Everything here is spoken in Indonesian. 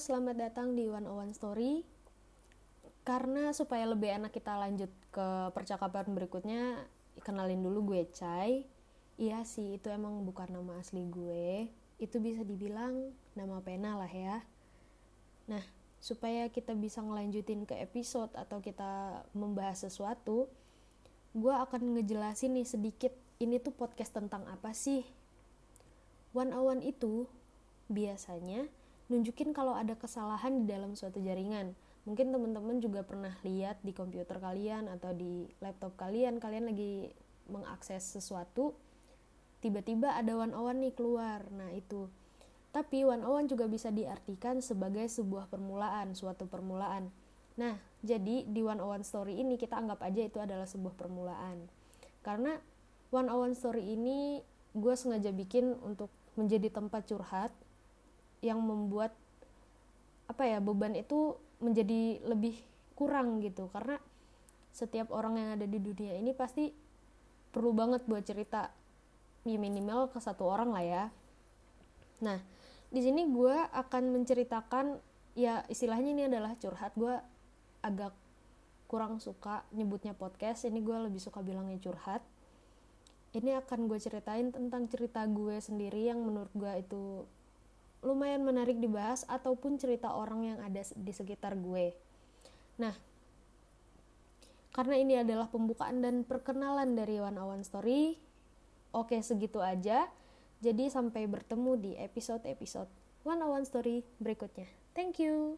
selamat datang di One One Story. Karena supaya lebih enak kita lanjut ke percakapan berikutnya, kenalin dulu gue Cai. Iya sih, itu emang bukan nama asli gue. Itu bisa dibilang nama pena lah ya. Nah, supaya kita bisa ngelanjutin ke episode atau kita membahas sesuatu, gue akan ngejelasin nih sedikit ini tuh podcast tentang apa sih. One One itu biasanya nunjukin kalau ada kesalahan di dalam suatu jaringan. Mungkin teman-teman juga pernah lihat di komputer kalian atau di laptop kalian, kalian lagi mengakses sesuatu, tiba-tiba ada one on one nih keluar. Nah, itu. Tapi one on one juga bisa diartikan sebagai sebuah permulaan, suatu permulaan. Nah, jadi di one on one story ini kita anggap aja itu adalah sebuah permulaan. Karena one on one story ini gue sengaja bikin untuk menjadi tempat curhat yang membuat apa ya beban itu menjadi lebih kurang gitu. Karena setiap orang yang ada di dunia ini pasti perlu banget buat cerita ya minimal ke satu orang lah ya. Nah di sini gue akan menceritakan ya istilahnya ini adalah curhat. Gue agak kurang suka nyebutnya podcast. Ini gue lebih suka bilangnya curhat. Ini akan gue ceritain tentang cerita gue sendiri yang menurut gue itu lumayan menarik dibahas ataupun cerita orang yang ada di sekitar gue. Nah, karena ini adalah pembukaan dan perkenalan dari One One Story, oke segitu aja. Jadi sampai bertemu di episode-episode One One Story berikutnya. Thank you.